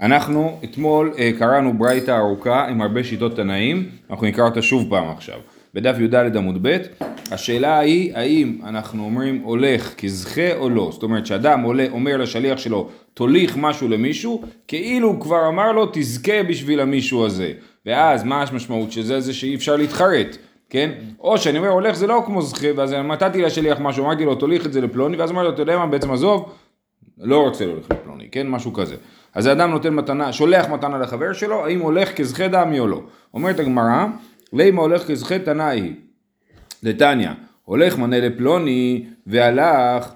אנחנו אתמול אה, קראנו ברייתא ארוכה עם הרבה שיטות תנאים, אנחנו נקרא אותה שוב פעם עכשיו. בדף י"ד עמוד ב', השאלה היא האם אנחנו אומרים הולך כזכה או לא, זאת אומרת שאדם עולה, אומר לשליח שלו תוליך משהו למישהו, כאילו הוא כבר אמר לו תזכה בשביל המישהו הזה, ואז מה המשמעות של זה? זה שאי אפשר להתחרט, כן? או שאני אומר הולך זה לא כמו זכה, ואז נתתי לשליח משהו, אמרתי לו תוליך את זה לפלוני, ואז אמרתי לו אתה יודע מה בעצם עזוב, לא רוצה להוליך לפלוני, כן? משהו כזה. אז האדם נותן מתנה, שולח מתנה לחבר שלו, האם הולך כזכה דמי או לא. אומרת הגמרא, לימה הולך כזכה תנאי, דתניא, הולך מנה לפלוני והלך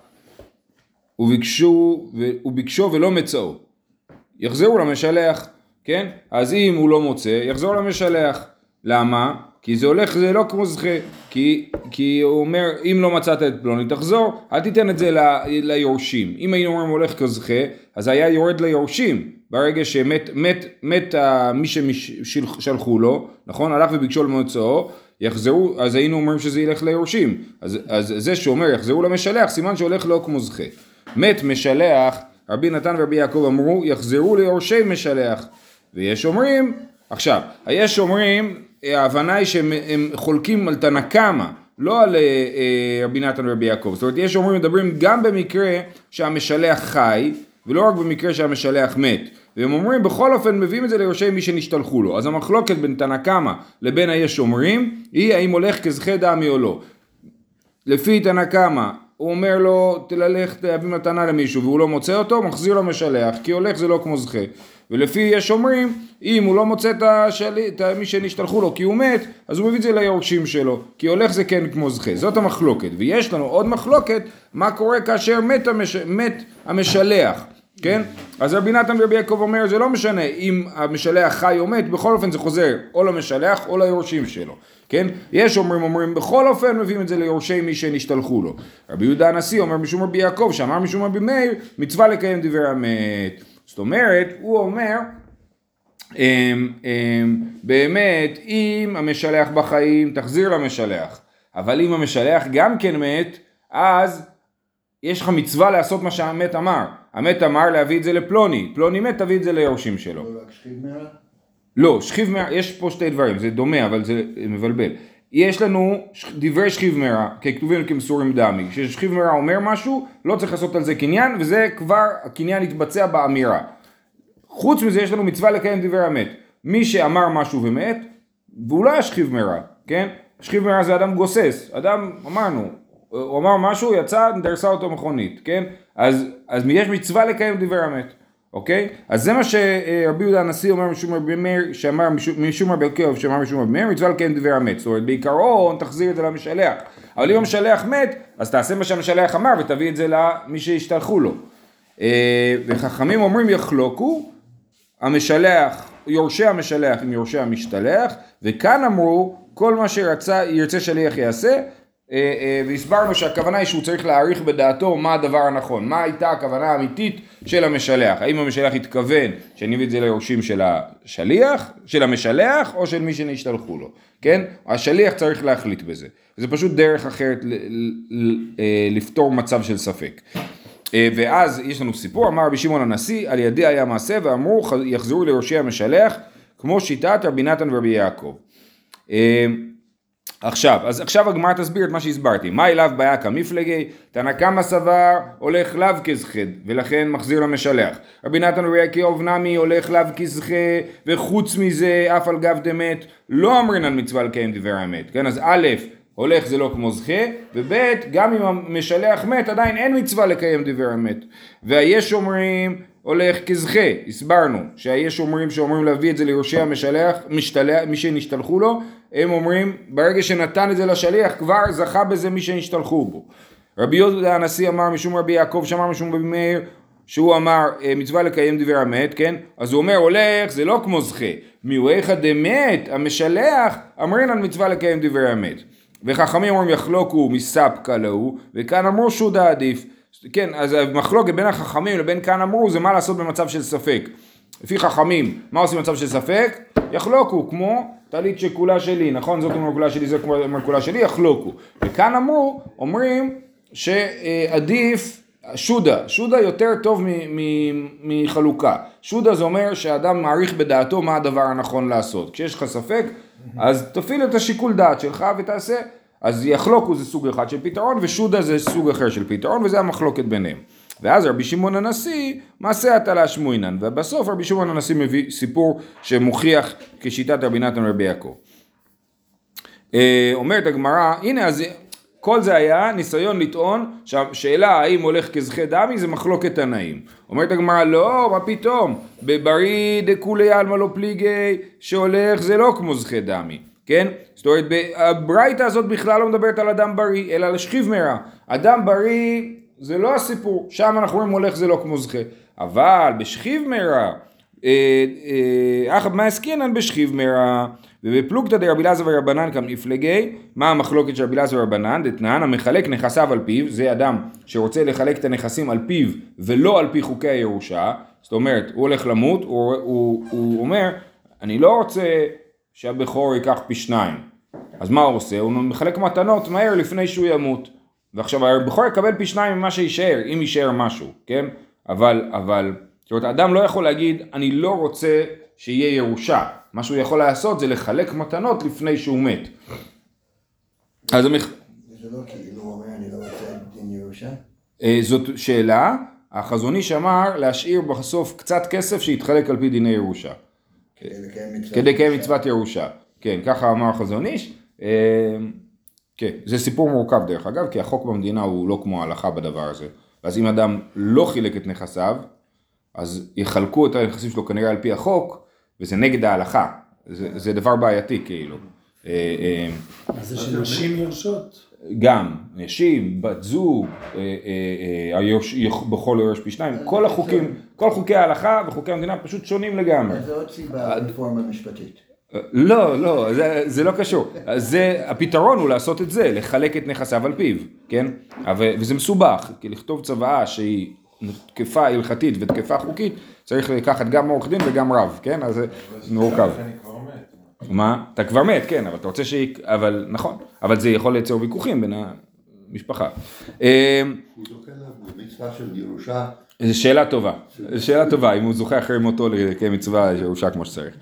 וביקשו, וביקשו ולא מצאו. יחזרו למשלח, כן? אז אם הוא לא מוצא, יחזור למשלח. למה? כי זה הולך, זה לא כמו זכה, כי, כי הוא אומר, אם לא מצאת את פלוני, תחזור, אל תיתן את זה ל, ליורשים. אם היינו אומרים הולך כזכה, אז היה יורד ליורשים. ברגע שמת מת, מת, מת מי ששלחו לו, נכון? הלך וביקשו למוצאו, יחזרו, אז היינו אומרים שזה ילך ליורשים. אז, אז זה שאומר יחזרו למשלח, סימן שהולך לא כמו זכה. מת משלח, רבי נתן ורבי יעקב אמרו, יחזרו ליורשי משלח. ויש אומרים, עכשיו, יש אומרים, ההבנה היא שהם חולקים על תנא קמא, לא על אה, אה, רבי נתן ורבי יעקב. זאת אומרת, יש אומרים מדברים גם במקרה שהמשלח חי, ולא רק במקרה שהמשלח מת. והם אומרים בכל אופן מביאים את זה ליורשי מי שנשתלחו לו. אז המחלוקת בין תנא קמא לבין היש אומרים היא האם הולך כזכה דמי או לא. לפי תנא קמא הוא אומר לו תלך תביא מתנה למישהו והוא לא מוצא אותו מחזיר לו משלח כי הולך זה לא כמו זכה. ולפי יש אומרים, אם הוא לא מוצא את, השלי, את מי שנשתלחו לו כי הוא מת, אז הוא מביא את זה ליורשים שלו, כי הולך זה כן כמו זכה. זאת המחלוקת. ויש לנו עוד מחלוקת, מה קורה כאשר מת, המש, מת המשלח. כן? אז רבי נתן ורבי יעקב אומר זה לא משנה אם המשלח חי או מת, בכל אופן זה חוזר או למשלח או ליורשים שלו, כן? יש אומרים אומרים בכל אופן מביאים את זה ליורשי מי שנשתלחו לו. רבי יהודה הנשיא אומר משום רבי יעקב שאמר משום רבי מאיר מצווה לקיים דברי המת. זאת אומרת, הוא אומר, אמ, אמ, באמת, אם המשלח בחיים, תחזיר למשלח. אבל אם המשלח גם כן מת, אז יש לך מצווה לעשות מה שהמת אמר. המת אמר להביא את זה לפלוני, פלוני מת, תביא את זה ליורשים שלו. לא, לא שכיב מרע, יש פה שתי דברים, זה דומה אבל זה מבלבל. יש לנו דברי שכיב מרע, ככתובים כמסורים דמי. כששכיב מרע אומר משהו, לא צריך לעשות על זה קניין, וזה כבר, הקניין יתבצע באמירה. חוץ מזה יש לנו מצווה לקיים דברי המת. מי שאמר משהו ומת, והוא לא היה שכיב מרע, כן? שכיב מרע זה אדם גוסס, אדם, אמרנו, הוא אמר משהו, יצא, דרסה אותו מכונית, כן? אז, אז יש מצווה לקיים דברי המת. אוקיי? אז זה מה שרבי יהודה הנשיא אומר משום רבי מאיר, שאמר משום רבי עקיבא שאמר משום רבי מאיר, מצווה לקיים דבר המת. זאת אומרת, בעיקרון תחזיר את זה למשלח. אבל אם המשלח מת, אז תעשה מה שהמשלח אמר ותביא את זה למי שהשתלחו לו. אה, וחכמים אומרים יחלוקו, המשלח, יורשי המשלח עם יורשי המשתלח, וכאן אמרו, כל מה שירצה שליח יעשה, והסברנו שהכוונה היא שהוא צריך להעריך בדעתו מה הדבר הנכון, מה הייתה הכוונה האמיתית של המשלח, האם המשלח התכוון שאני אביא את זה ליורשים של השליח, של המשלח או של מי שנשתלחו לו, כן? השליח צריך להחליט בזה, זה פשוט דרך אחרת אה, לפתור מצב של ספק. ואז יש לנו סיפור, אמר רבי שמעון הנשיא, על ידי היה מעשה ואמרו יחזרו ליורשי המשלח כמו שיטת רבי נתן ורבי יעקב. עכשיו, אז עכשיו הגמרא תסביר את מה שהסברתי. מה אליו בעיה כמפלגי? תנא קמא סבר הולך לאו כזכד ולכן מחזיר למשלח. רבי נתן וראי כאוב נמי הולך לאו כזכה וחוץ מזה אף על גב דמת לא אמרינן מצווה לקיים דבר האמת. כן אז א' הולך זה לא כמו זכה וב' גם אם המשלח מת עדיין אין מצווה לקיים דבר האמת. והיש אומרים הולך כזכה, הסברנו שהיש אומרים שאומרים להביא את זה ליורשי המשלח, משתלח, מי שנשתלחו לו, הם אומרים ברגע שנתן את זה לשליח כבר זכה בזה מי שנשתלחו בו. רבי יהודה הנשיא אמר משום רבי יעקב שאמר משום רבי מאיר שהוא אמר אה, מצווה לקיים דבר המת, כן? אז הוא אומר הולך זה לא כמו זכה, מיועיך דמת המשלח אמרינן מצווה לקיים דבר המת. וחכמים אומרים יחלוקו מספקא להו וכאן אמרו שודה עדיף כן, אז המחלוקת בין החכמים לבין כאן אמרו זה מה לעשות במצב של ספק. לפי חכמים, מה עושים במצב של ספק? יחלוקו, כמו טלית שכולה שלי, נכון? זאת מרקולה שלי, זאת מרקולה שלי, יחלוקו. וכאן אמרו, אומרים שעדיף שודה, שודה יותר טוב מחלוקה. שודה זה אומר שאדם מעריך בדעתו מה הדבר הנכון לעשות. כשיש לך ספק, אז תפעיל את השיקול דעת שלך ותעשה. אז יחלוקו זה סוג אחד של פתרון, ושודה זה סוג אחר של פתרון, וזה המחלוקת ביניהם. ואז רבי שמעון הנשיא, מעשה הטלה שמועינן, ובסוף רבי שמעון הנשיא מביא סיפור שמוכיח כשיטת רבי נתן ורבי יעקב. אה, אומרת הגמרא, הנה אז כל זה היה ניסיון לטעון שהשאלה האם הולך כזכי דמי זה מחלוקת תנאים. אומרת הגמרא לא, מה פתאום, בבריא דכולי עלמא לא פליגי שהולך זה לא כמו זכי דמי, כן? זאת אומרת הברייתא הזאת בכלל לא מדברת על אדם בריא אלא על שכיב מרע. אדם בריא זה לא הסיפור, שם אנחנו רואים הולך זה לא כמו זכה. אבל בשכיב מרע, אה, אה, אחא מה עסקינן בשכיב מרע ובפלוגתא דרבי אלעזר ורבנן כמפלגי, מה המחלוקת של רבי אלעזר ורבנן? דתנן המחלק נכסיו על פיו, זה אדם שרוצה לחלק את הנכסים על פיו ולא על פי חוקי הירושה, זאת אומרת הוא הולך למות, הוא, הוא, הוא אומר אני לא רוצה שהבכור ייקח פי שניים, אז מה הוא עושה? הוא מחלק מתנות מהר לפני שהוא ימות, ועכשיו הבכור יקבל פי שניים ממה שיישאר, אם יישאר משהו, כן? אבל, אבל, זאת אומרת האדם לא יכול להגיד אני לא רוצה שיהיה ירושה מה שהוא יכול לעשות זה לחלק מתנות לפני שהוא מת. אז המח... זה לא כאילו הוא אומר אני לא רוצה דין ירושה? אה, זאת שאלה, החזון איש אמר להשאיר בסוף קצת כסף שיתחלק על פי דיני ירושה. כדי לקיים מצוות ירושה. כן, ככה אמר החזון איש. כן, זה סיפור מורכב דרך אגב, כי החוק במדינה הוא לא כמו ההלכה בדבר הזה. אז אם אדם לא חילק את נכסיו, אז יחלקו את הנכסים שלו כנראה על פי החוק, וזה נגד ההלכה, זה, זה דבר בעייתי כאילו. אה, אה, אז זה שנשים יורשות? גם, נשים, בת זוג, אה, בכל יורש פי שניים, כל החוקים, כל חוקי ההלכה וחוקי המדינה פשוט שונים לגמרי. זה עוד סיבה רפורמה משפטית. לא, לא, זה, זה לא קשור. זה, הפתרון הוא לעשות את זה, לחלק את נכסיו על פיו, כן? וזה מסובך, כי לכתוב צוואה שהיא תקפה הלכתית ותקפה חוקית, צריך לקחת גם עורך דין וגם רב, כן? אז זה מורכב. מה? אתה כבר מת, כן, אבל אתה רוצה ש... אבל נכון, אבל זה יכול לייצר ויכוחים בין המשפחה. אה, הוא זוכה למצווה של ירושה. זו שאלה טובה, שאלה טובה, אם הוא זוכה אחרי מותו לקיים מצווה ירושה כמו שצריך.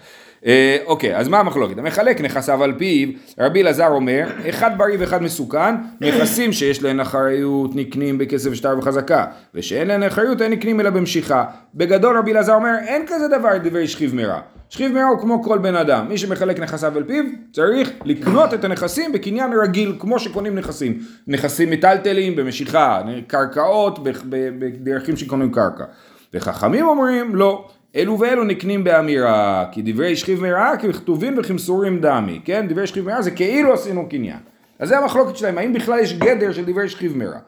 אה, אוקיי, אז מה המחלוקת? המחלק נכסיו על פיו, רבי אלעזר אומר, אחד בריא ואחד מסוכן, נכסים שיש להן אחריות נקנים בכסף שטר וחזקה, ושאין להן אחריות אין נקנים אלא במשיכה. בגדול רבי אלעזר אומר, אין כזה דבר דברי שכיב מרע. שכיב מרע הוא כמו כל בן אדם, מי שמחלק נכסיו על פיו צריך לקנות את הנכסים בקניין רגיל, כמו שקונים נכסים. נכסים מטלטלים, במשיכה, קרקעות, בדרכים שקונים קרקע. וחכמים אומרים, לא. אלו ואלו נקנים באמירה, כי דברי שכיב מרעה ככתובים וכמסורים דמי, כן? דברי שכיב מרעה זה כאילו עשינו קניין. אז זה המחלוקת שלהם, האם בכלל יש גדר של דברי שכיב מרעה?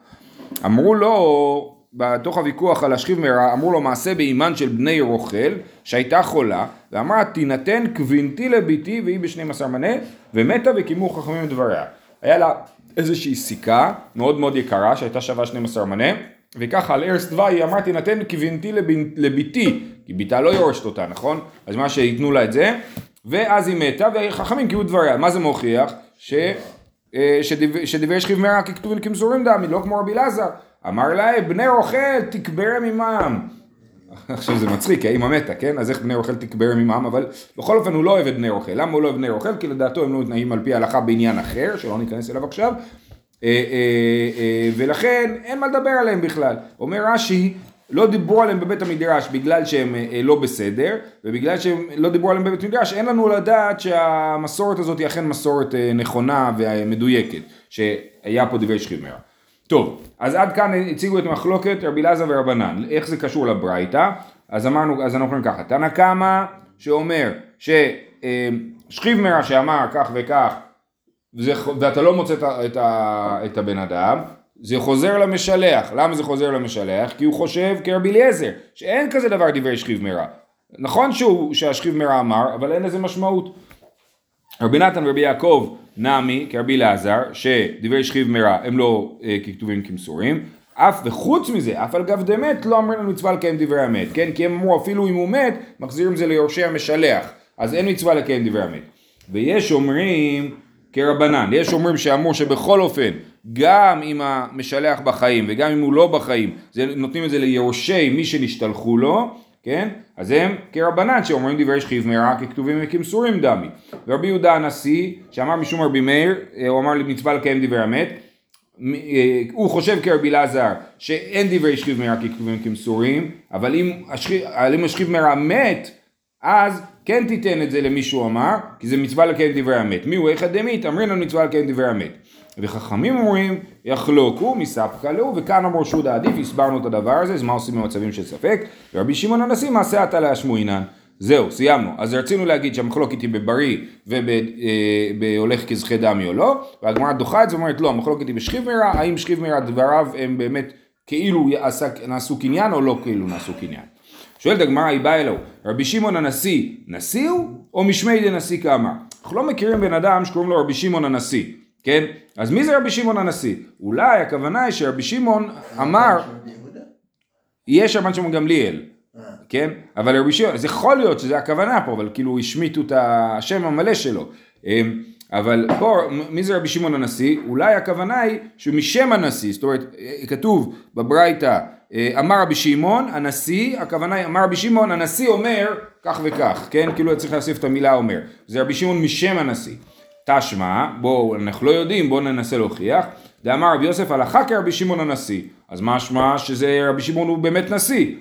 אמרו לו, בתוך הוויכוח על השכיב מרע, אמרו לו מעשה באימן של בני רוכל, שהייתה חולה, ואמרה תינתן קבינתי לביתי והיא בשנים עשר מנה, ומתה וקיימו חכמים את דבריה. היה לה איזושהי סיכה מאוד מאוד יקרה שהייתה שווה 12 מנה וככה על ערש דווי אמרתי נתן כבנתי לביתי, כי ביתה לא יורשת אותה, נכון? אז מה שייתנו לה את זה, ואז היא מתה וחכמים קיבלו דבריה, מה זה מוכיח? ש... אה, שדברי שכיב מרע ככתובים כמזורים דמי, לא כמו רבי אלעזר. אמר להם, בני רוכל תקברם עמם. עכשיו זה מצחיק, האמא מתה, כן? אז איך בני רוכל תקברם עמם? אבל בכל אופן הוא לא אוהב את בני רוכל. למה הוא לא אוהב בני רוכל? כי לדעתו הם לא מתנאים על פי ההלכה בעניין אחר, שלא ניכנס אליו עכשיו. אה, אה, אה, ולכן אין מה לדבר עליהם בכלל. אומר רש"י, לא דיברו עליהם בבית המדרש בגלל שהם לא בסדר, ובגלל שהם לא דיברו עליהם בבית המדרש, אין לנו לדעת שהמסורת הזאת היא אכן מסורת נכונה ומדויקת, שהיה פה דברי שכימר. טוב, אז עד כאן הציגו את מחלוקת רבי אלעזר ורבנן, איך זה קשור לברייתא, אז אמרנו, אז אנחנו אומרים ככה, תנא קמא שאומר ששכיב מרע שאמר כך וכך וזה, ואתה לא מוצא את, את, את הבן אדם, זה חוזר למשלח. למה זה חוזר למשלח? כי הוא חושב כרבי אליעזר, שאין כזה דבר דברי שכיב מרע. נכון שהוא, שהשכיב מרע אמר, אבל אין לזה משמעות. רבי נתן ורבי יעקב נמי כרבי אלעזר, שדברי שכיב מרע הם לא אה, ככתובים כמסורים, אף וחוץ מזה, אף על גב דמת לא אמרים לנו מצווה לקיים דברי המת, כן? כי הם אמרו אפילו אם הוא מת, מחזירים זה ליורשי המשלח, אז אין מצווה לקיים דברי המת. ויש אומרים כרבנן. יש אומרים שאמור שבכל אופן, גם אם המשלח בחיים וגם אם הוא לא בחיים, זה, נותנים את זה ליורשי מי שנשתלחו לו, כן? אז הם כרבנן שאומרים דברי שכיב מרע ככתובים וכמסורים דמי. ורבי יהודה הנשיא, שאמר משום רבי מאיר, אה, הוא אמר למצווה לקיים דברי אמת, אה, הוא חושב כרבי אלעזר שאין דברי שכיב מרע ככתובים וכמסורים, אבל אם אם השכיב מרע מת, אז כן תיתן את זה למי שהוא אמר, כי זה מצווה לקיים דברי אמת. מי הוא איכא דמית? אמרינן מצווה לקיים דברי אמת. וחכמים אומרים, יחלוקו מספקא לו, וכאן אמרו שוד העדיף, הסברנו את הדבר הזה, אז מה עושים במצבים של ספק? ורבי שמעון הנשיא, מעשה עתה להשמועינן. זהו, סיימנו. אז רצינו להגיד שהמחלוקת היא בבריא ובהולך כזכי דמי או לא, והגמרא דוחה את זה ואומרת לא, המחלוקת היא בשכיב מרע, האם שכיב מרע דבריו הם באמת כאילו נעשו קניין או לא כאילו נעשו קניין. שואלת הגמרא, היא באה אלוהו, רבי שמעון הנשיא, נשיא הוא או משמי דנשיא כאמר? אנחנו לא מכירים בן אדם שקוראים לו רבי שמעון הנשיא, כן? אז מי זה רבי שמעון הנשיא? אולי הכוונה היא שרבי שמעון אמר, יש רבן שמעון גמליאל, כן? אבל רבי שמעון, זה יכול להיות שזה הכוונה פה, אבל כאילו השמיטו את השם המלא שלו. אמ, אבל פה, מי זה רבי שמעון הנשיא? אולי הכוונה היא שהוא משם הנשיא, זאת אומרת, כתוב בברייתא, אמר רבי שמעון, הנשיא, הכוונה היא, אמר רבי שמעון, הנשיא אומר כך וכך, כן? כאילו צריך להוסיף את המילה אומר. זה רבי שמעון משם הנשיא. תשמע, בואו, אנחנו לא יודעים, בואו ננסה להוכיח. דאמר רבי יוסף הלכה כרבי שמעון הנשיא. אז משמע שזה רבי שמעון הוא באמת נשיא.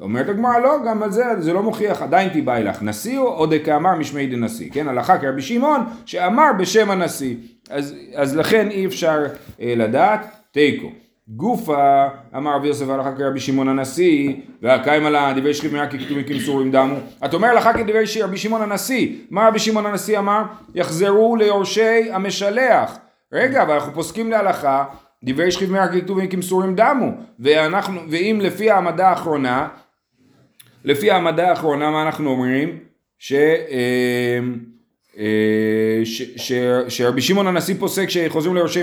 אומרת הגמרא לא, גם על זה, זה לא מוכיח, עדיין תיבאי לך נשיא או דקאמר משמי דנשיא, כן? הלכה כרבי שמעון שאמר בשם הנשיא, אז, אז לכן אי אפשר אה, לדעת, תיקו. גופה אמר רבי יוסף הלכה כרבי שמעון הנשיא והקיים על דברי שכיב מרע ככתובים כמסורים דמו אתה אומר הלכה כדברי רבי שמעון הנשיא מה רבי שמעון הנשיא אמר? יחזרו ליורשי המשלח רגע אבל אנחנו פוסקים להלכה דברי שכיב מרע ככתובים כמסורים דמו ואנחנו, ואם לפי העמדה האחרונה לפי העמדה האחרונה מה אנחנו אומרים? ש... אה, שרבי שמעון הנשיא פוסק שחוזרים ליורשי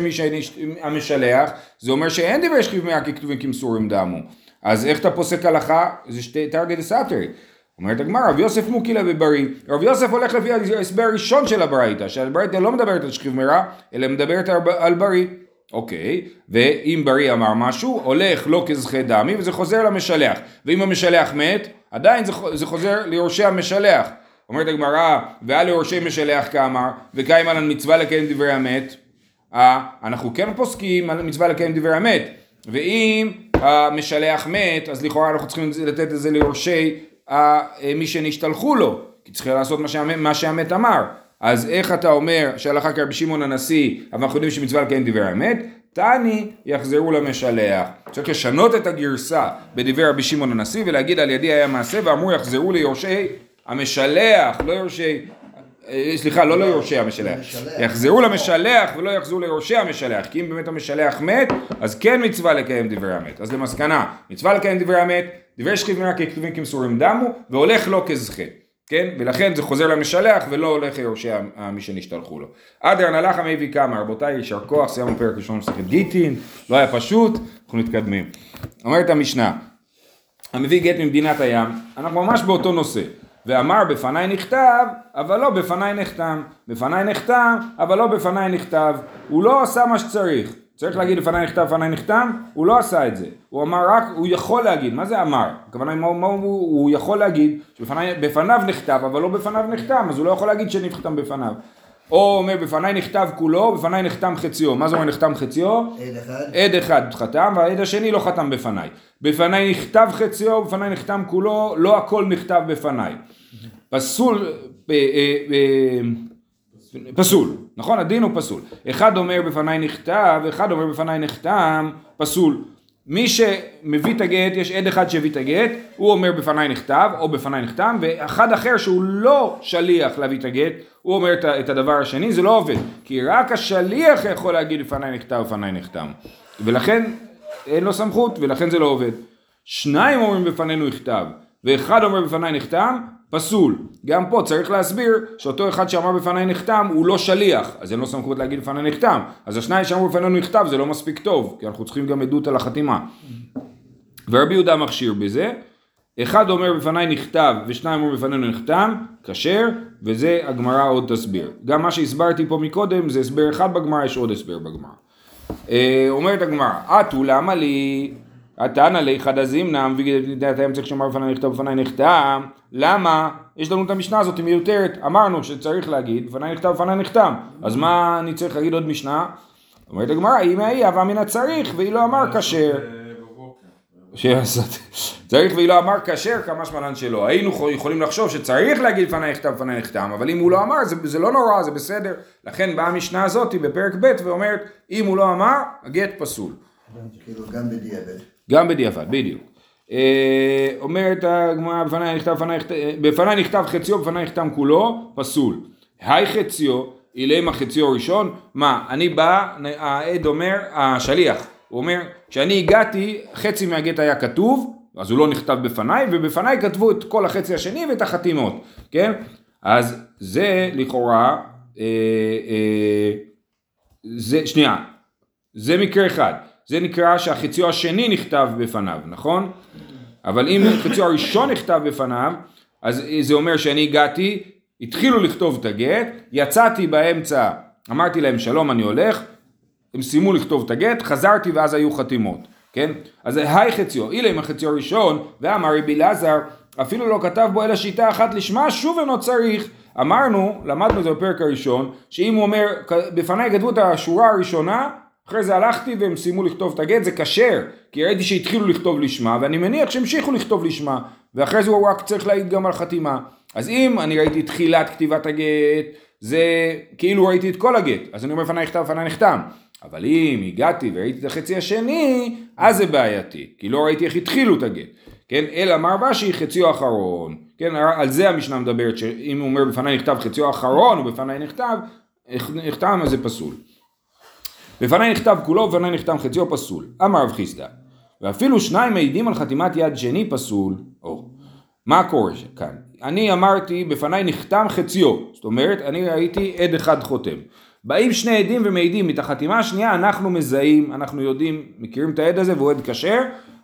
המשלח, זה אומר שאין דברי שכיב מאה ככתובים כמסורים דמו. אז איך אתה פוסק הלכה? זה שתי תרגי דסתרי. אומרת הגמרא, רב יוסף מוקילה בבריא. רב יוסף הולך לפי ההסבר הראשון של הברייתא, שהברייתא לא מדברת על שכיב מרע, אלא מדברת על בריא. אוקיי, ואם בריא אמר משהו, הולך לא כזכי דמי וזה חוזר למשלח. ואם המשלח מת, עדיין זה חוזר ליורשי המשלח. אומרת הגמרא, ועל ליורשי משלח כאמר, וקיים על המצווה לקיים דברי המת, אה, אנחנו כן פוסקים על המצווה לקיים דברי המת, ואם המשלח מת, אז לכאורה אנחנו צריכים לתת את זה ליורשי אה, מי שנשתלחו לו, כי צריכים לעשות מה שהמת, מה שהמת אמר. אז איך אתה אומר שהלכה כרבי שמעון הנשיא, אבל אנחנו יודעים שמצווה לקיים דברי האמת? תני יחזרו למשלח. צריך לשנות את הגרסה בדברי רבי שמעון הנשיא ולהגיד על ידי היה מעשה ואמרו יחזרו ליורשי המשלח, לא יורשי, אה, סליחה, לא ליורשי המשלח, יחזרו למשלח ולא יחזרו ליורשי המשלח, כי אם באמת המשלח מת, אז כן מצווה לקיים דברי המת. אז למסקנה, מצווה לקיים דברי המת, דברי שכיב מרע ככתובים כמסורים דמו, והולך לו כזכה. כן? ולכן זה חוזר למשלח ולא הולך ליורשי מי שנשתלחו לו. אדר נלך המביא כמה, רבותיי, יישר כוח, סיימנו פרק ראשון במסכת גיטין, לא היה פשוט, אנחנו מתקדמים. אומרת המשנה, המביא גט ממדינת הים, אנחנו ממש באותו נושא. ואמר בפניי נכתב, אבל לא בפניי נחתם. בפניי נחתם, אבל לא בפניי נכתב. הוא לא עשה מה שצריך. צריך להגיד לפניי נכתב, לפניי נחתם, הוא לא עשה את זה. הוא אמר רק, הוא יכול להגיד, מה זה אמר? הכוונה, מה הוא, הוא יכול להגיד שבפניו נכתב, אבל לא בפניו נחתם, אז הוא לא יכול להגיד שנחתם בפניו. או אומר בפניי נכתב כולו, בפניי נחתם חציו. מה זה אומר נחתם חציו? עד אחד. עד אחד חתם, והעד השני לא חתם בפניי. בפניי נכתב חציו, בפניי נחתם כולו, לא הכל נכתב בפניי. פסול, אה, אה, אה, פסול, נכון? הדין הוא פסול. אחד אומר בפניי נכתב, אחד אומר בפניי נחתם, פסול. מי שמביא את הגט, יש עד אחד שהביא את הגט, הוא אומר בפניי נכתב או בפניי נחתם, ואחד אחר שהוא לא שליח להביא את הגט, הוא אומר את הדבר השני, זה לא עובד, כי רק השליח יכול להגיד בפניי נכתב, בפניי נחתם, ולכן אין לו סמכות, ולכן זה לא עובד. שניים אומרים בפנינו נכתב, ואחד אומר בפניי נחתם, פסול. גם פה צריך להסביר שאותו אחד שאמר בפניי נחתם הוא לא שליח, אז אין לו סמכות להגיד בפניי נחתם. אז השניים שאמרו בפנינו נכתב זה לא מספיק טוב, כי אנחנו צריכים גם עדות על החתימה. ורבי יהודה מכשיר בזה, אחד אומר בפניי נכתב ושניים אומר בפנינו נחתם, כשר, וזה הגמרא עוד תסביר. גם מה שהסברתי פה מקודם זה הסבר אחד בגמרא, יש עוד הסבר בגמרא. אה, אומרת הגמרא, אטו למה לי, התנא לי חדא זימנם, וגדעת האמצע שאמר בפניי נכתב בפניי נחתם, למה? יש לנו את המשנה הזאת, היא מיותרת, אמרנו שצריך להגיד, בפניי נכתב בפניי נחתם, אז מה אני צריך להגיד עוד משנה? אומרת הגמרא, היא הווה מן הצריך, והיא לא אמר כשר. צריך והיא לא אמר כשר כמה שמלן שלא. היינו יכולים לחשוב שצריך להגיד לפני נכתב לפני נחתם, אבל אם הוא לא אמר זה, זה לא נורא, זה בסדר. לכן באה המשנה הזאת בפרק ב' ואומרת, אם הוא לא אמר, הגט פסול. כאילו גם בדיעבד. גם בדיעבד, בדיוק. אה, אומרת הגמרא, בפניי נכתב, בפניי נכתב חציו, בפניי נחתם כולו, פסול. היי חציו, אילמה חציו ראשון, מה, אני בא, העד אומר, השליח, הוא אומר, כשאני הגעתי, חצי מהגט היה כתוב, אז הוא לא נכתב בפניי, ובפניי כתבו את כל החצי השני ואת החתימות, כן? אז זה לכאורה, אה, אה, זה, שנייה, זה מקרה אחד, זה נקרא שהחציו השני נכתב בפניו, נכון? אבל אם החציו הראשון נכתב בפניו, אז זה אומר שאני הגעתי, התחילו לכתוב את הגט, יצאתי באמצע, אמרתי להם שלום אני הולך, הם סיימו לכתוב את הגט, חזרתי ואז היו חתימות, כן? אז היי חציו, אילה עם החציו הראשון, ואמר רבי אלעזר, אפילו לא כתב בו אלא שיטה אחת לשמה, שוב אינו צריך. אמרנו, למדנו את זה בפרק הראשון, שאם הוא אומר, בפניי כתבו את השורה הראשונה, אחרי זה הלכתי והם סיימו לכתוב את הגט, זה כשר, כי ראיתי שהתחילו לכתוב לשמה, ואני מניח שהמשיכו לכתוב לשמה, ואחרי זה הוא רק צריך להעיד גם על חתימה. אז אם אני ראיתי תחילת כתיבת הגט, זה כאילו ראיתי את כל הגט, אז אני אומר לפניי נכתב, לפניי נחתם. אבל אם הגעתי וראיתי את החצי השני, אז זה בעייתי, כי לא ראיתי איך התחילו את הגט, כן? אלא מר בשי חציו האחרון, כן? על זה המשנה מדברת, שאם הוא אומר בפניי נכתב חציו האחרון, ובפניי נכתב, נחתם אז זה פסול. בפניי נכתב כולו, ובפניי נחתם חציו פסול. אמר רב חיסדא, ואפילו שניים מעידים על חתימת יד שני פסול, או, מה קורה כאן? אני אמרתי, בפניי נחתם חציו, זאת אומרת, אני ראיתי עד אחד חותם. באים שני עדים ומעידים את החתימה השנייה, אנחנו מזהים, אנחנו יודעים, מכירים את העד הזה והוא עד כשר,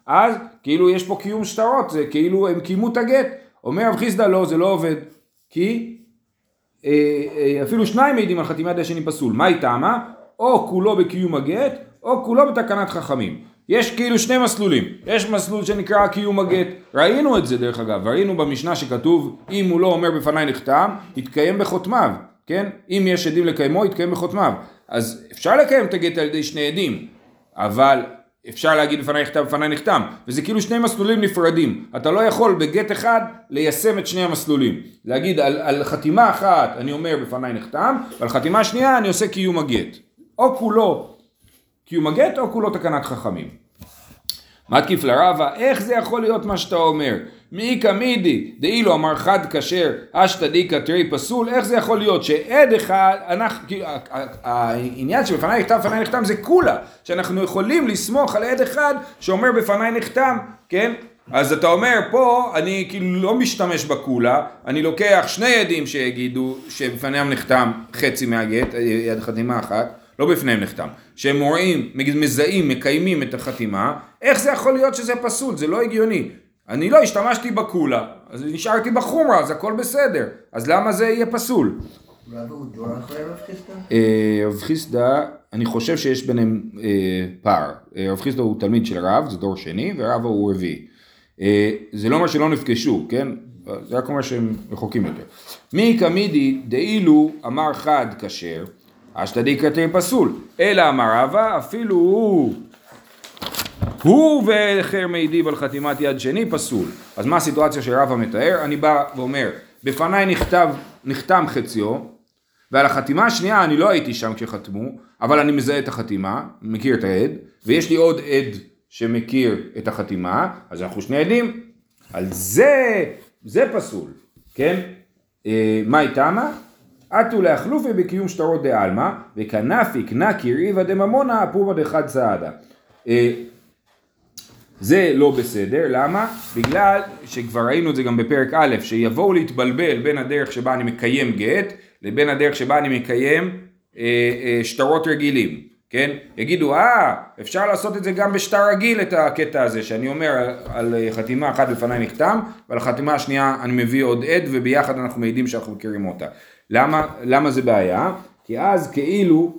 אז כאילו יש פה קיום שטרות, זה כאילו הם קיימו את הגט. אומר רב חיסדא לא, זה לא עובד, כי אה, אה, אפילו שניים מעידים על חתימת השני פסול. מה היא טעמה? או כולו בקיום הגט, או כולו בתקנת חכמים. יש כאילו שני מסלולים, יש מסלול שנקרא קיום הגט, ראינו את זה דרך אגב, ראינו במשנה שכתוב אם הוא לא אומר בפניי נחתם, יתקיים בחותמיו, כן? אם יש עדים לקיימו, יתקיים בחותמיו. אז אפשר לקיים את הגט על ידי שני עדים, אבל אפשר להגיד בפניי נכתב, בפניי נחתם, וזה כאילו שני מסלולים נפרדים. אתה לא יכול בגט אחד ליישם את שני המסלולים. להגיד על, על חתימה אחת אני אומר בפניי נחתם, ועל חתימה שנייה אני עושה קיום הגט. או כולו קיום הגט או כולו תקנת חכמים. מתקיף לרבה, איך זה יכול להיות מה שאתה אומר? מאיכא מידי, דאילו אמר חד כשר, אשתא דיקא תרי פסול, איך זה יכול להיות שעד אחד, אנחנו, כאילו, העניין שבפניי נכתב, בפניי נחתם זה כולה, שאנחנו יכולים לסמוך על עד אחד שאומר בפניי נחתם, כן? אז אתה אומר פה, אני כאילו לא משתמש בכולה, אני לוקח שני עדים שיגידו שבפניהם נחתם חצי מהגט, יד חתימה אחת, לא בפניהם נחתם, שהם רואים, מזהים, מקיימים את החתימה, איך זה יכול להיות שזה פסול? זה לא הגיוני. אני לא השתמשתי בקולה, אז נשארתי בחומרה, אז הכל בסדר, אז למה זה יהיה פסול? אה, רב חיסדא, אני חושב שיש ביניהם אה, פער. אה, רב חיסדא הוא תלמיד של רב, זה דור שני, ורב הוא רביעי. זה לא אומר שלא נפגשו, כן? זה רק אומר שהם רחוקים יותר. מי קמידי דאילו אמר חד כשר, אשתדי כתר פסול, אלא אמר רבא אפילו הוא הוא ואחר מעידיב על חתימת יד שני פסול. אז מה הסיטואציה שרבא מתאר? אני בא ואומר, בפניי נכתב, נחתם חציו, ועל החתימה השנייה אני לא הייתי שם כשחתמו, אבל אני מזהה את החתימה, מכיר את העד, ויש לי עוד עד שמכיר את החתימה, אז אנחנו שני עדים, על זה, זה פסול, כן? אה, מה היא תמה? אטו להחלופי בקיום שטרות דעלמא, וכנפיק נקי ריבא דממונה פורמא דחד סעדה. אה, זה לא בסדר, למה? בגלל שכבר ראינו את זה גם בפרק א', שיבואו להתבלבל בין הדרך שבה אני מקיים גט, לבין הדרך שבה אני מקיים אה, אה, שטרות רגילים. כן? יגידו, אה, אפשר לעשות את זה גם בשטר רגיל, את הקטע הזה, שאני אומר על חתימה אחת בפניי נחתם, ועל החתימה השנייה אני מביא עוד עד, וביחד אנחנו מעידים שאנחנו מכירים אותה. למה, למה זה בעיה? כי אז כאילו,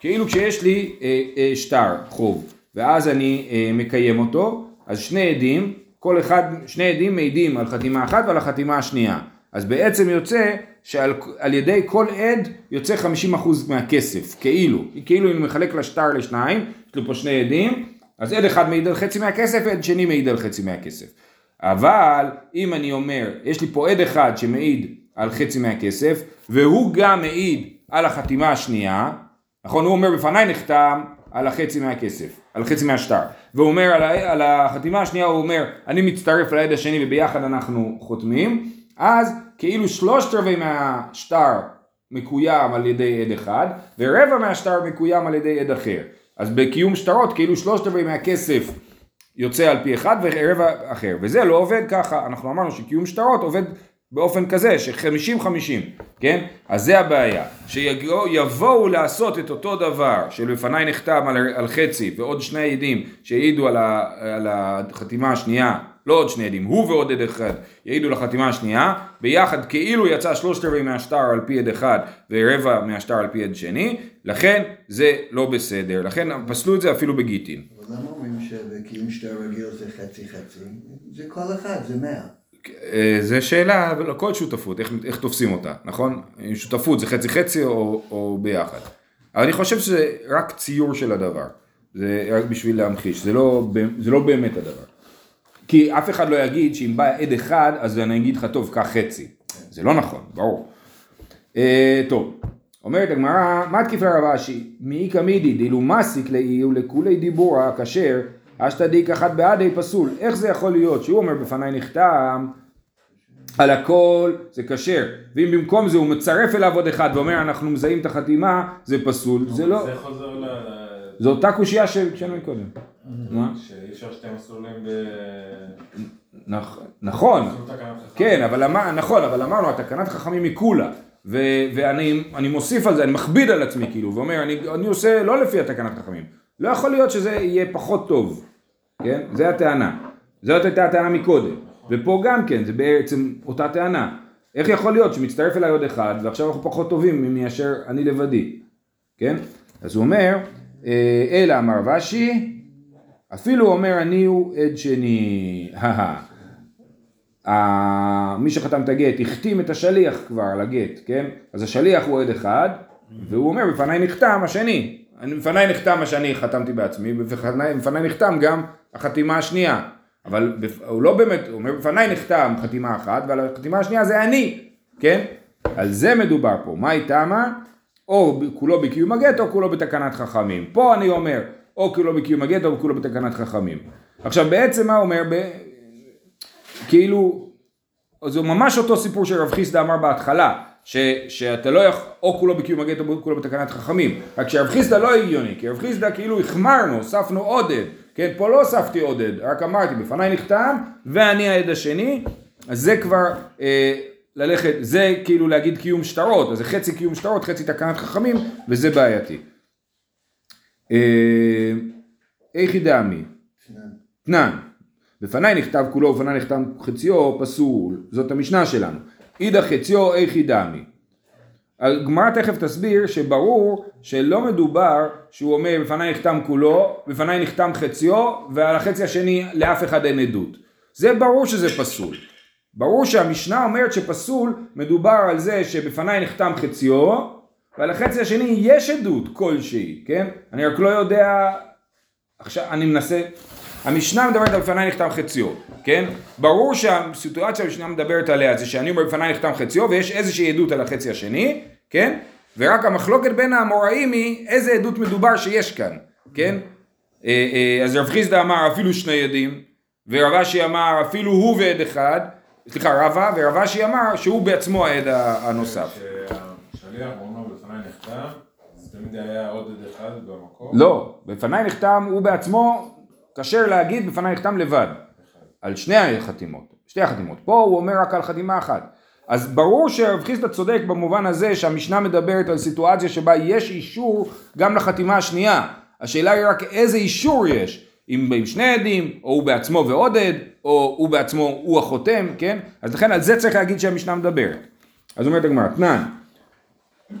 כאילו כשיש לי אה, אה, שטר חוב, ואז אני אה, מקיים אותו, אז שני עדים, כל אחד, שני עדים מעידים על חתימה אחת ועל החתימה השנייה. אז בעצם יוצא שעל ידי כל עד יוצא 50% מהכסף, כאילו, כאילו אם מחלק לשטר לשניים, יש לי פה שני עדים, אז עד אחד מעיד על חצי מהכסף, עד שני מעיד על חצי מהכסף. אבל אם אני אומר, יש לי פה עד אחד שמעיד על חצי מהכסף, והוא גם מעיד על החתימה השנייה, נכון? הוא אומר בפניי נחתם על החצי מהכסף, על חצי מהשטר, והוא אומר על, על החתימה השנייה, הוא אומר אני מצטרף לעד השני וביחד אנחנו חותמים, אז כאילו שלושת רבעי מהשטר מקוים על ידי עד אחד, ורבע מהשטר מקוים על ידי עד אחר. אז בקיום שטרות כאילו שלושת רבעי מהכסף יוצא על פי אחד ורבע אחר, וזה לא עובד ככה, אנחנו אמרנו שקיום שטרות עובד באופן כזה שחמישים חמישים, כן? אז זה הבעיה, שיבואו לעשות את אותו דבר שלפניי נחתם על, על חצי ועוד שני עדים שהעידו על, על החתימה השנייה לא עוד שני עדים, הוא ועוד עד אחד יעידו לחתימה השנייה, ביחד כאילו יצא שלושת רבעי מהשטר על פי עד אחד ורבע מהשטר על פי עד שני, לכן זה לא בסדר, לכן פסלו את זה אפילו בגיטין. אבל למה אומרים שבקיום שטר רגיל זה חצי חצי? זה כל אחד, זה מאה. אה, זה שאלה לכל שותפות, איך, איך תופסים אותה, נכון? שותפות זה חצי חצי או, או ביחד. אבל אני חושב שזה רק ציור של הדבר, זה רק בשביל להמחיש, זה לא, זה לא באמת הדבר. כי אף אחד לא יגיד שאם בא עד אחד, אז אני אגיד לך, טוב, קח חצי. זה לא נכון, ברור. אה, טוב, אומרת הגמרא, מה תקיף לרב אשי? מאיכא מידי דילו מסיק לאי ולכולי דיבורה כשר, אשתא דיק אחת בעדי פסול. איך זה יכול להיות שהוא אומר בפניי נחתם על הכל זה כשר, ואם במקום זה הוא מצרף אליו עוד אחד ואומר אנחנו מזהים את החתימה, זה פסול, זה לא... זה חוזר ל... זו אותה קושייה שהקשנו קודם. מה? שאי אפשר שתי מסלולים ב... נכון. כן, אבל אמר, נכון, אבל אמרנו, התקנת חכמים היא כולה. ואני אני מוסיף על זה, אני מכביד על עצמי כאילו, ואומר, אני עושה לא לפי התקנת חכמים. לא יכול להיות שזה יהיה פחות טוב, כן? זה הטענה. זאת הייתה הטענה מקודם. ופה גם כן, זה בעצם אותה טענה. איך יכול להיות שמצטרף אליי עוד אחד, ועכשיו אנחנו פחות טובים מאשר אני לבדי, כן? אז הוא אומר, אה, אלא אמר ושי, אפילו אומר אני הוא עד שני, מי שחתם את הגט החתים את השליח כבר על הגט, כן? אז השליח הוא עד אחד, והוא אומר בפניי נחתם השני, בפניי נחתם מה שאני חתמתי בעצמי, בפניי נחתם גם החתימה השנייה, אבל הוא לא באמת, הוא אומר בפניי נחתם חתימה אחת, ועל החתימה השנייה זה אני, כן? על זה מדובר פה, מה היא תמה? או כולו בקיום הגט או כולו בתקנת חכמים. פה אני אומר, או כולו בקיום הגט או כולו בתקנת חכמים. עכשיו בעצם מה אומר? ב... כאילו, זה ממש אותו סיפור שרב חיסדא אמר בהתחלה, ש, שאתה לא יכול, או כולו בקיום הגט או כולו בתקנת חכמים. רק שרב חיסדא לא הגיוני, כי רב חיסדא כאילו החמרנו, הוספנו עודד. כן, פה לא הוספתי עודד, רק אמרתי, בפניי נחתם ואני העד השני, אז זה כבר... אה, ללכת, זה כאילו להגיד קיום שטרות, אז זה חצי קיום שטרות, חצי תקנת חכמים, וזה בעייתי. אה, איך ידעמי? תנן. בפניי נכתב כולו, בפניי נכתב חציו, פסול, זאת המשנה שלנו. אידא חציו, איך ידעמי? הגמרא תכף תסביר שברור שלא מדובר שהוא אומר בפניי נחתם כולו, בפניי נחתם חציו, ועל החצי השני לאף אחד אין עדות. זה ברור שזה פסול. ברור שהמשנה אומרת שפסול מדובר על זה שבפניי נחתם חציו ועל החצי השני יש עדות כלשהי, כן? אני רק לא יודע, עכשיו אני מנסה, המשנה מדברת על בפניי נחתם חציו, כן? ברור שהסיטואציה המשנה מדברת עליה זה שאני אומר בפניי נחתם חציו ויש איזושהי עדות על החצי השני, כן? ורק המחלוקת בין האמוראים היא איזה עדות מדובר שיש כאן, כן? אה, אה, אז רב חיסדא אמר אפילו שני עדים ורב אשי אמר אפילו הוא ועד אחד סליחה, רבא, ורב אשי אמר שהוא בעצמו העד הנוסף. כשהשליח אומר בפניי נחתם, אז תמיד היה עוד עד אחד במקום? לא, בפניי נחתם הוא בעצמו כשר להגיד בפניי נחתם לבד. על שני החתימות, שתי החתימות. פה הוא אומר רק על חתימה אחת. אז ברור שרב חיסדא צודק במובן הזה שהמשנה מדברת על סיטואציה שבה יש אישור גם לחתימה השנייה. השאלה היא רק איזה אישור יש. אם עם שני עדים, או הוא בעצמו ועוד עד, או הוא בעצמו הוא החותם, כן? אז לכן על זה צריך להגיד שהמשנה מדברת. אז אומרת הגמרא, תנן,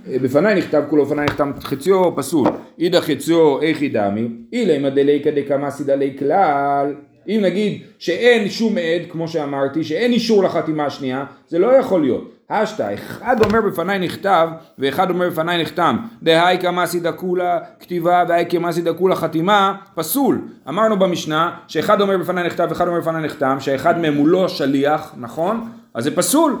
בפניי נכתב כולו, בפניי נכתב חציו פסול, אידא חציו איכי דמי, אילא דליקא דקמא סידלי כלל, אם נגיד שאין שום עד, כמו שאמרתי, שאין אישור לחתימה השנייה, זה לא יכול להיות. השתא, אחד אומר בפניי נכתב, ואחד אומר בפניי נחתם. דהאי כמאסי דקולה כתיבה והאי כמאסי דקולה חתימה, פסול. אמרנו במשנה, שאחד אומר בפניי נכתב ואחד אומר בפניי נחתם, שאחד מהם הוא לא שליח, נכון? אז זה פסול.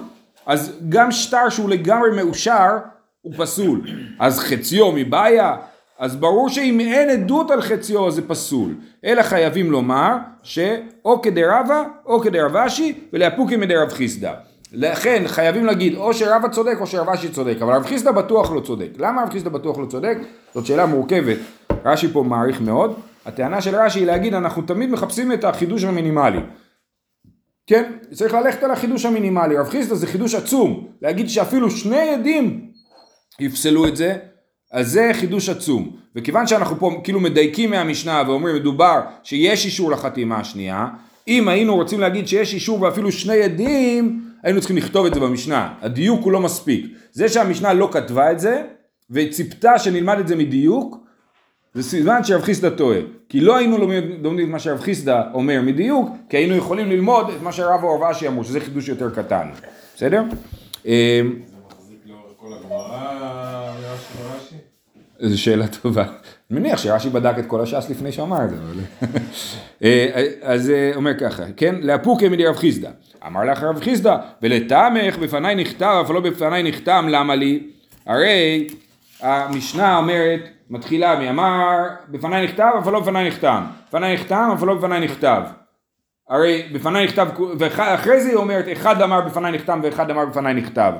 אז גם שטר שהוא לגמרי מאושר, הוא פסול. אז חציו מבעיה, אז ברור שאם אין עדות על חציו זה פסול. אלא חייבים לומר שאו כדרבה או כדרב אשי ולאפוקי מדרב חיסדא. לכן חייבים להגיד או שרבא צודק או שרב אשי צודק, אבל רב חיסדא בטוח לא צודק. למה רב חיסדא בטוח לא צודק? זאת שאלה מורכבת. רש"י פה מעריך מאוד. הטענה של רש"י היא להגיד אנחנו תמיד מחפשים את החידוש המינימלי. כן, צריך ללכת על החידוש המינימלי. רב חיסדא זה חידוש עצום. להגיד שאפילו שני עדים יפסלו את זה, אז זה חידוש עצום. וכיוון שאנחנו פה כאילו מדייקים מהמשנה ואומרים מדובר שיש אישור לחתימה השנייה, אם היינו רוצים להגיד שיש אישור ואפילו שני עדים, היינו צריכים לכתוב את זה במשנה. הדיוק הוא לא מספיק. זה שהמשנה לא כתבה את זה, וציפתה שנלמד את זה מדיוק, זה סימן שרב חיסדא טועה. כי לא היינו לומדים את מה שרב חיסדא אומר מדיוק, כי היינו יכולים ללמוד את מה שהרב אורבע אשי אמרו, שזה חידוש יותר קטן. בסדר? זה מחזיק לאורך כל הגמרא? זו שאלה טובה. אני מניח שרש"י בדק את כל הש"ס לפני שהוא אמר את זה. אה, אז אה, אומר ככה, כן? לאפוקי מדי רב חיסדא. אמר לך רב חיסדא, ולתמך בפניי נכתב, אף לא בפניי נחתם, למה לי? הרי המשנה אומרת, מתחילה מאמר, בפניי נכתב, אבל לא בפניי נחתם. בפניי נחתם, אבל לא בפניי נכתב. הרי בפניי נכתב, ואחרי זה היא אומרת, אחד אמר בפניי נחתם ואחד אמר בפניי נכתב.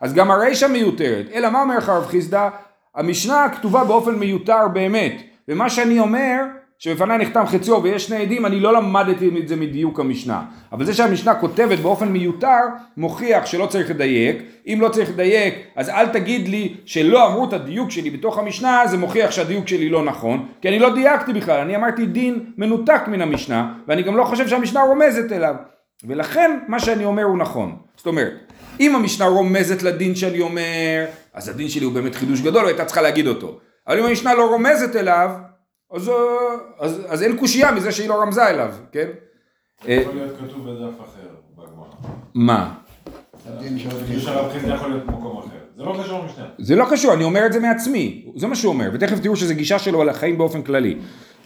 אז גם הרישא מיותרת. אלא מה אומר לך רב חיסדא? המשנה כתובה באופן מיותר באמת. ומה שאני אומר, שבפניי נחתם חציו ויש שני עדים, אני לא למדתי את זה מדיוק המשנה. אבל זה שהמשנה כותבת באופן מיותר, מוכיח שלא צריך לדייק. אם לא צריך לדייק, אז אל תגיד לי שלא אמרו את הדיוק שלי בתוך המשנה, זה מוכיח שהדיוק שלי לא נכון. כי אני לא דייקתי בכלל, אני אמרתי דין מנותק מן המשנה, ואני גם לא חושב שהמשנה רומזת אליו. ולכן מה שאני אומר הוא נכון. זאת אומרת, אם המשנה רומזת לדין שאני אומר, אז הדין שלי הוא באמת חידוש גדול, והייתה צריכה להגיד אותו. אבל אם המשנה לא רומזת אליו, אז, אה, אז, אז אין קושייה מזה שהיא לא רמזה אליו, כן? אה, יכול להיות כתוב בדף אחר בגמרא. מה? זה לא קשור למשנה. זה לא קשור, אני אומר את זה מעצמי, זה מה שהוא אומר, ותכף תראו שזו גישה שלו על החיים באופן כללי.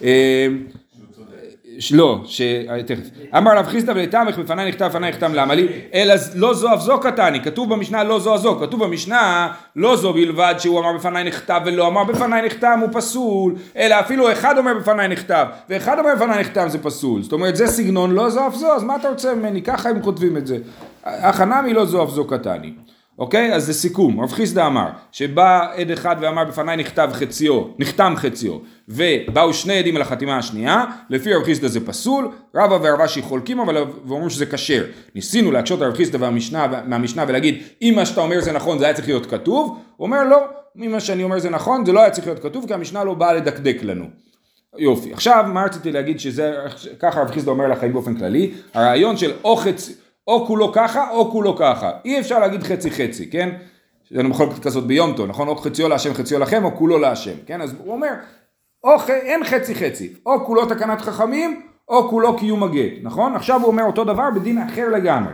אה, שהוא צודק. ש- לא, ש... אה, תכף. אמר רב חיסדא ולתמך בפניי נכתב בפניי נכתב למה לי? אלא לא זו אף זו קטני, כתוב במשנה לא זו אף זו, כתוב במשנה לא זו בלבד שהוא אמר בפניי נכתב ולא אמר בפניי נכתב הוא פסול, אלא אפילו אחד אומר בפניי נכתב ואחד אומר בפניי נכתב זה פסול. זאת אומרת זה סגנון לא זו אף זו, אז מה אתה רוצה ממני? ככה הם כותבים את זה. הכנמי לא זו אף זו קטני. אוקיי? אז זה סיכום. רב חיסדא אמר שבא עד אחד ואמר בפניי נכתב חציו, נחתם חציו, ובאו שני עדים על החתימה השנייה, לפי רב חיסדא זה פסול, רבא ורב אשי חולקים אבל ואומרים שזה כשר. ניסינו להקשות על רב חיסדא מהמשנה ולהגיד אם מה שאתה אומר זה נכון זה היה צריך להיות כתוב, הוא אומר לא, אם מה שאני אומר זה נכון זה לא היה צריך להיות כתוב כי המשנה לא באה לדקדק לנו. יופי. עכשיו, מה רציתי להגיד שזה, ככה רב חיסדא אומר לחיים באופן כללי, הרעיון של או חצי, או כולו ככה, או כולו ככה. אי אפשר להגיד חצי חצי, כן? יש לנו מחלוקת כזאת ביום טוב, נכון? או חציו להשם חציו לכם, או כולו להשם, כן? אז הוא אומר, או ח... אין חצי חצי, או כולו תקנת חכמים, או כולו קיום הגט, נכון? עכשיו הוא אומר אותו דבר בדין אחר לגמרי.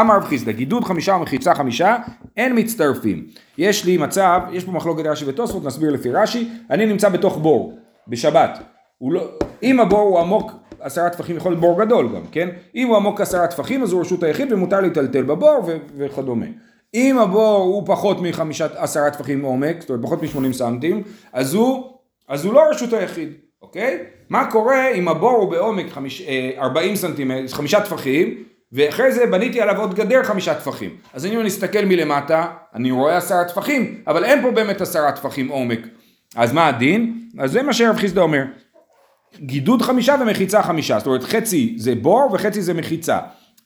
אמר רב חיסדא, גידוד חמישה ומחיצה חמישה, אין מצטרפים. יש לי מצב, יש פה מחלוקת רש"י ותוספות, נסביר לפי רש"י, אני נמצא בתוך בור, בשבת. לא, אם הבור הוא עמוק עשרה טפחים, יכול להיות בור גדול גם, כן? אם הוא עמוק עשרה טפחים אז הוא רשות היחיד ומותר להיטלטל בבור ו- וכדומה. אם הבור הוא פחות מחמישה עשרה טפחים עומק, זאת אומרת פחות מ-80 סנטים, אז הוא, אז הוא לא רשות היחיד, אוקיי? מה קורה אם הבור הוא בעומק אה, 40 סנטימטר, חמישה טפחים, ואחרי זה בניתי עליו עוד גדר חמישה טפחים. אז אם אני מסתכל מלמטה, אני רואה עשרה טפחים, אבל אין פה באמת עשרה טפחים עומק. אז מה הדין? אז זה מה שרב חיסדא אומר. גידוד חמישה ומחיצה חמישה, זאת אומרת חצי זה בור וחצי זה מחיצה.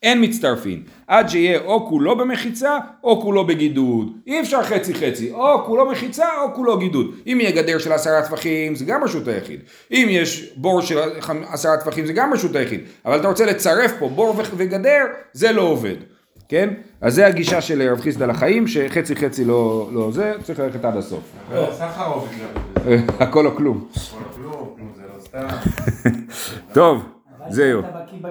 אין מצטרפין, עד שיהיה או כולו במחיצה או כולו בגידוד. אי אפשר חצי חצי, או כולו מחיצה או כולו גידוד. אם יהיה גדר של עשרה טפחים זה גם רשות היחיד. אם יש בור של עשרה טפחים זה גם רשות היחיד. אבל אתה רוצה לצרף פה בור וגדר, זה לא עובד. כן? אז זה הגישה של רב חיסדא לחיים, שחצי חצי לא, לא זה, צריך ללכת עד הסוף. אבל סחר או בגלל זה? הכל או כלום. כל כלום, כלום זה לא סתם. טוב, זהו.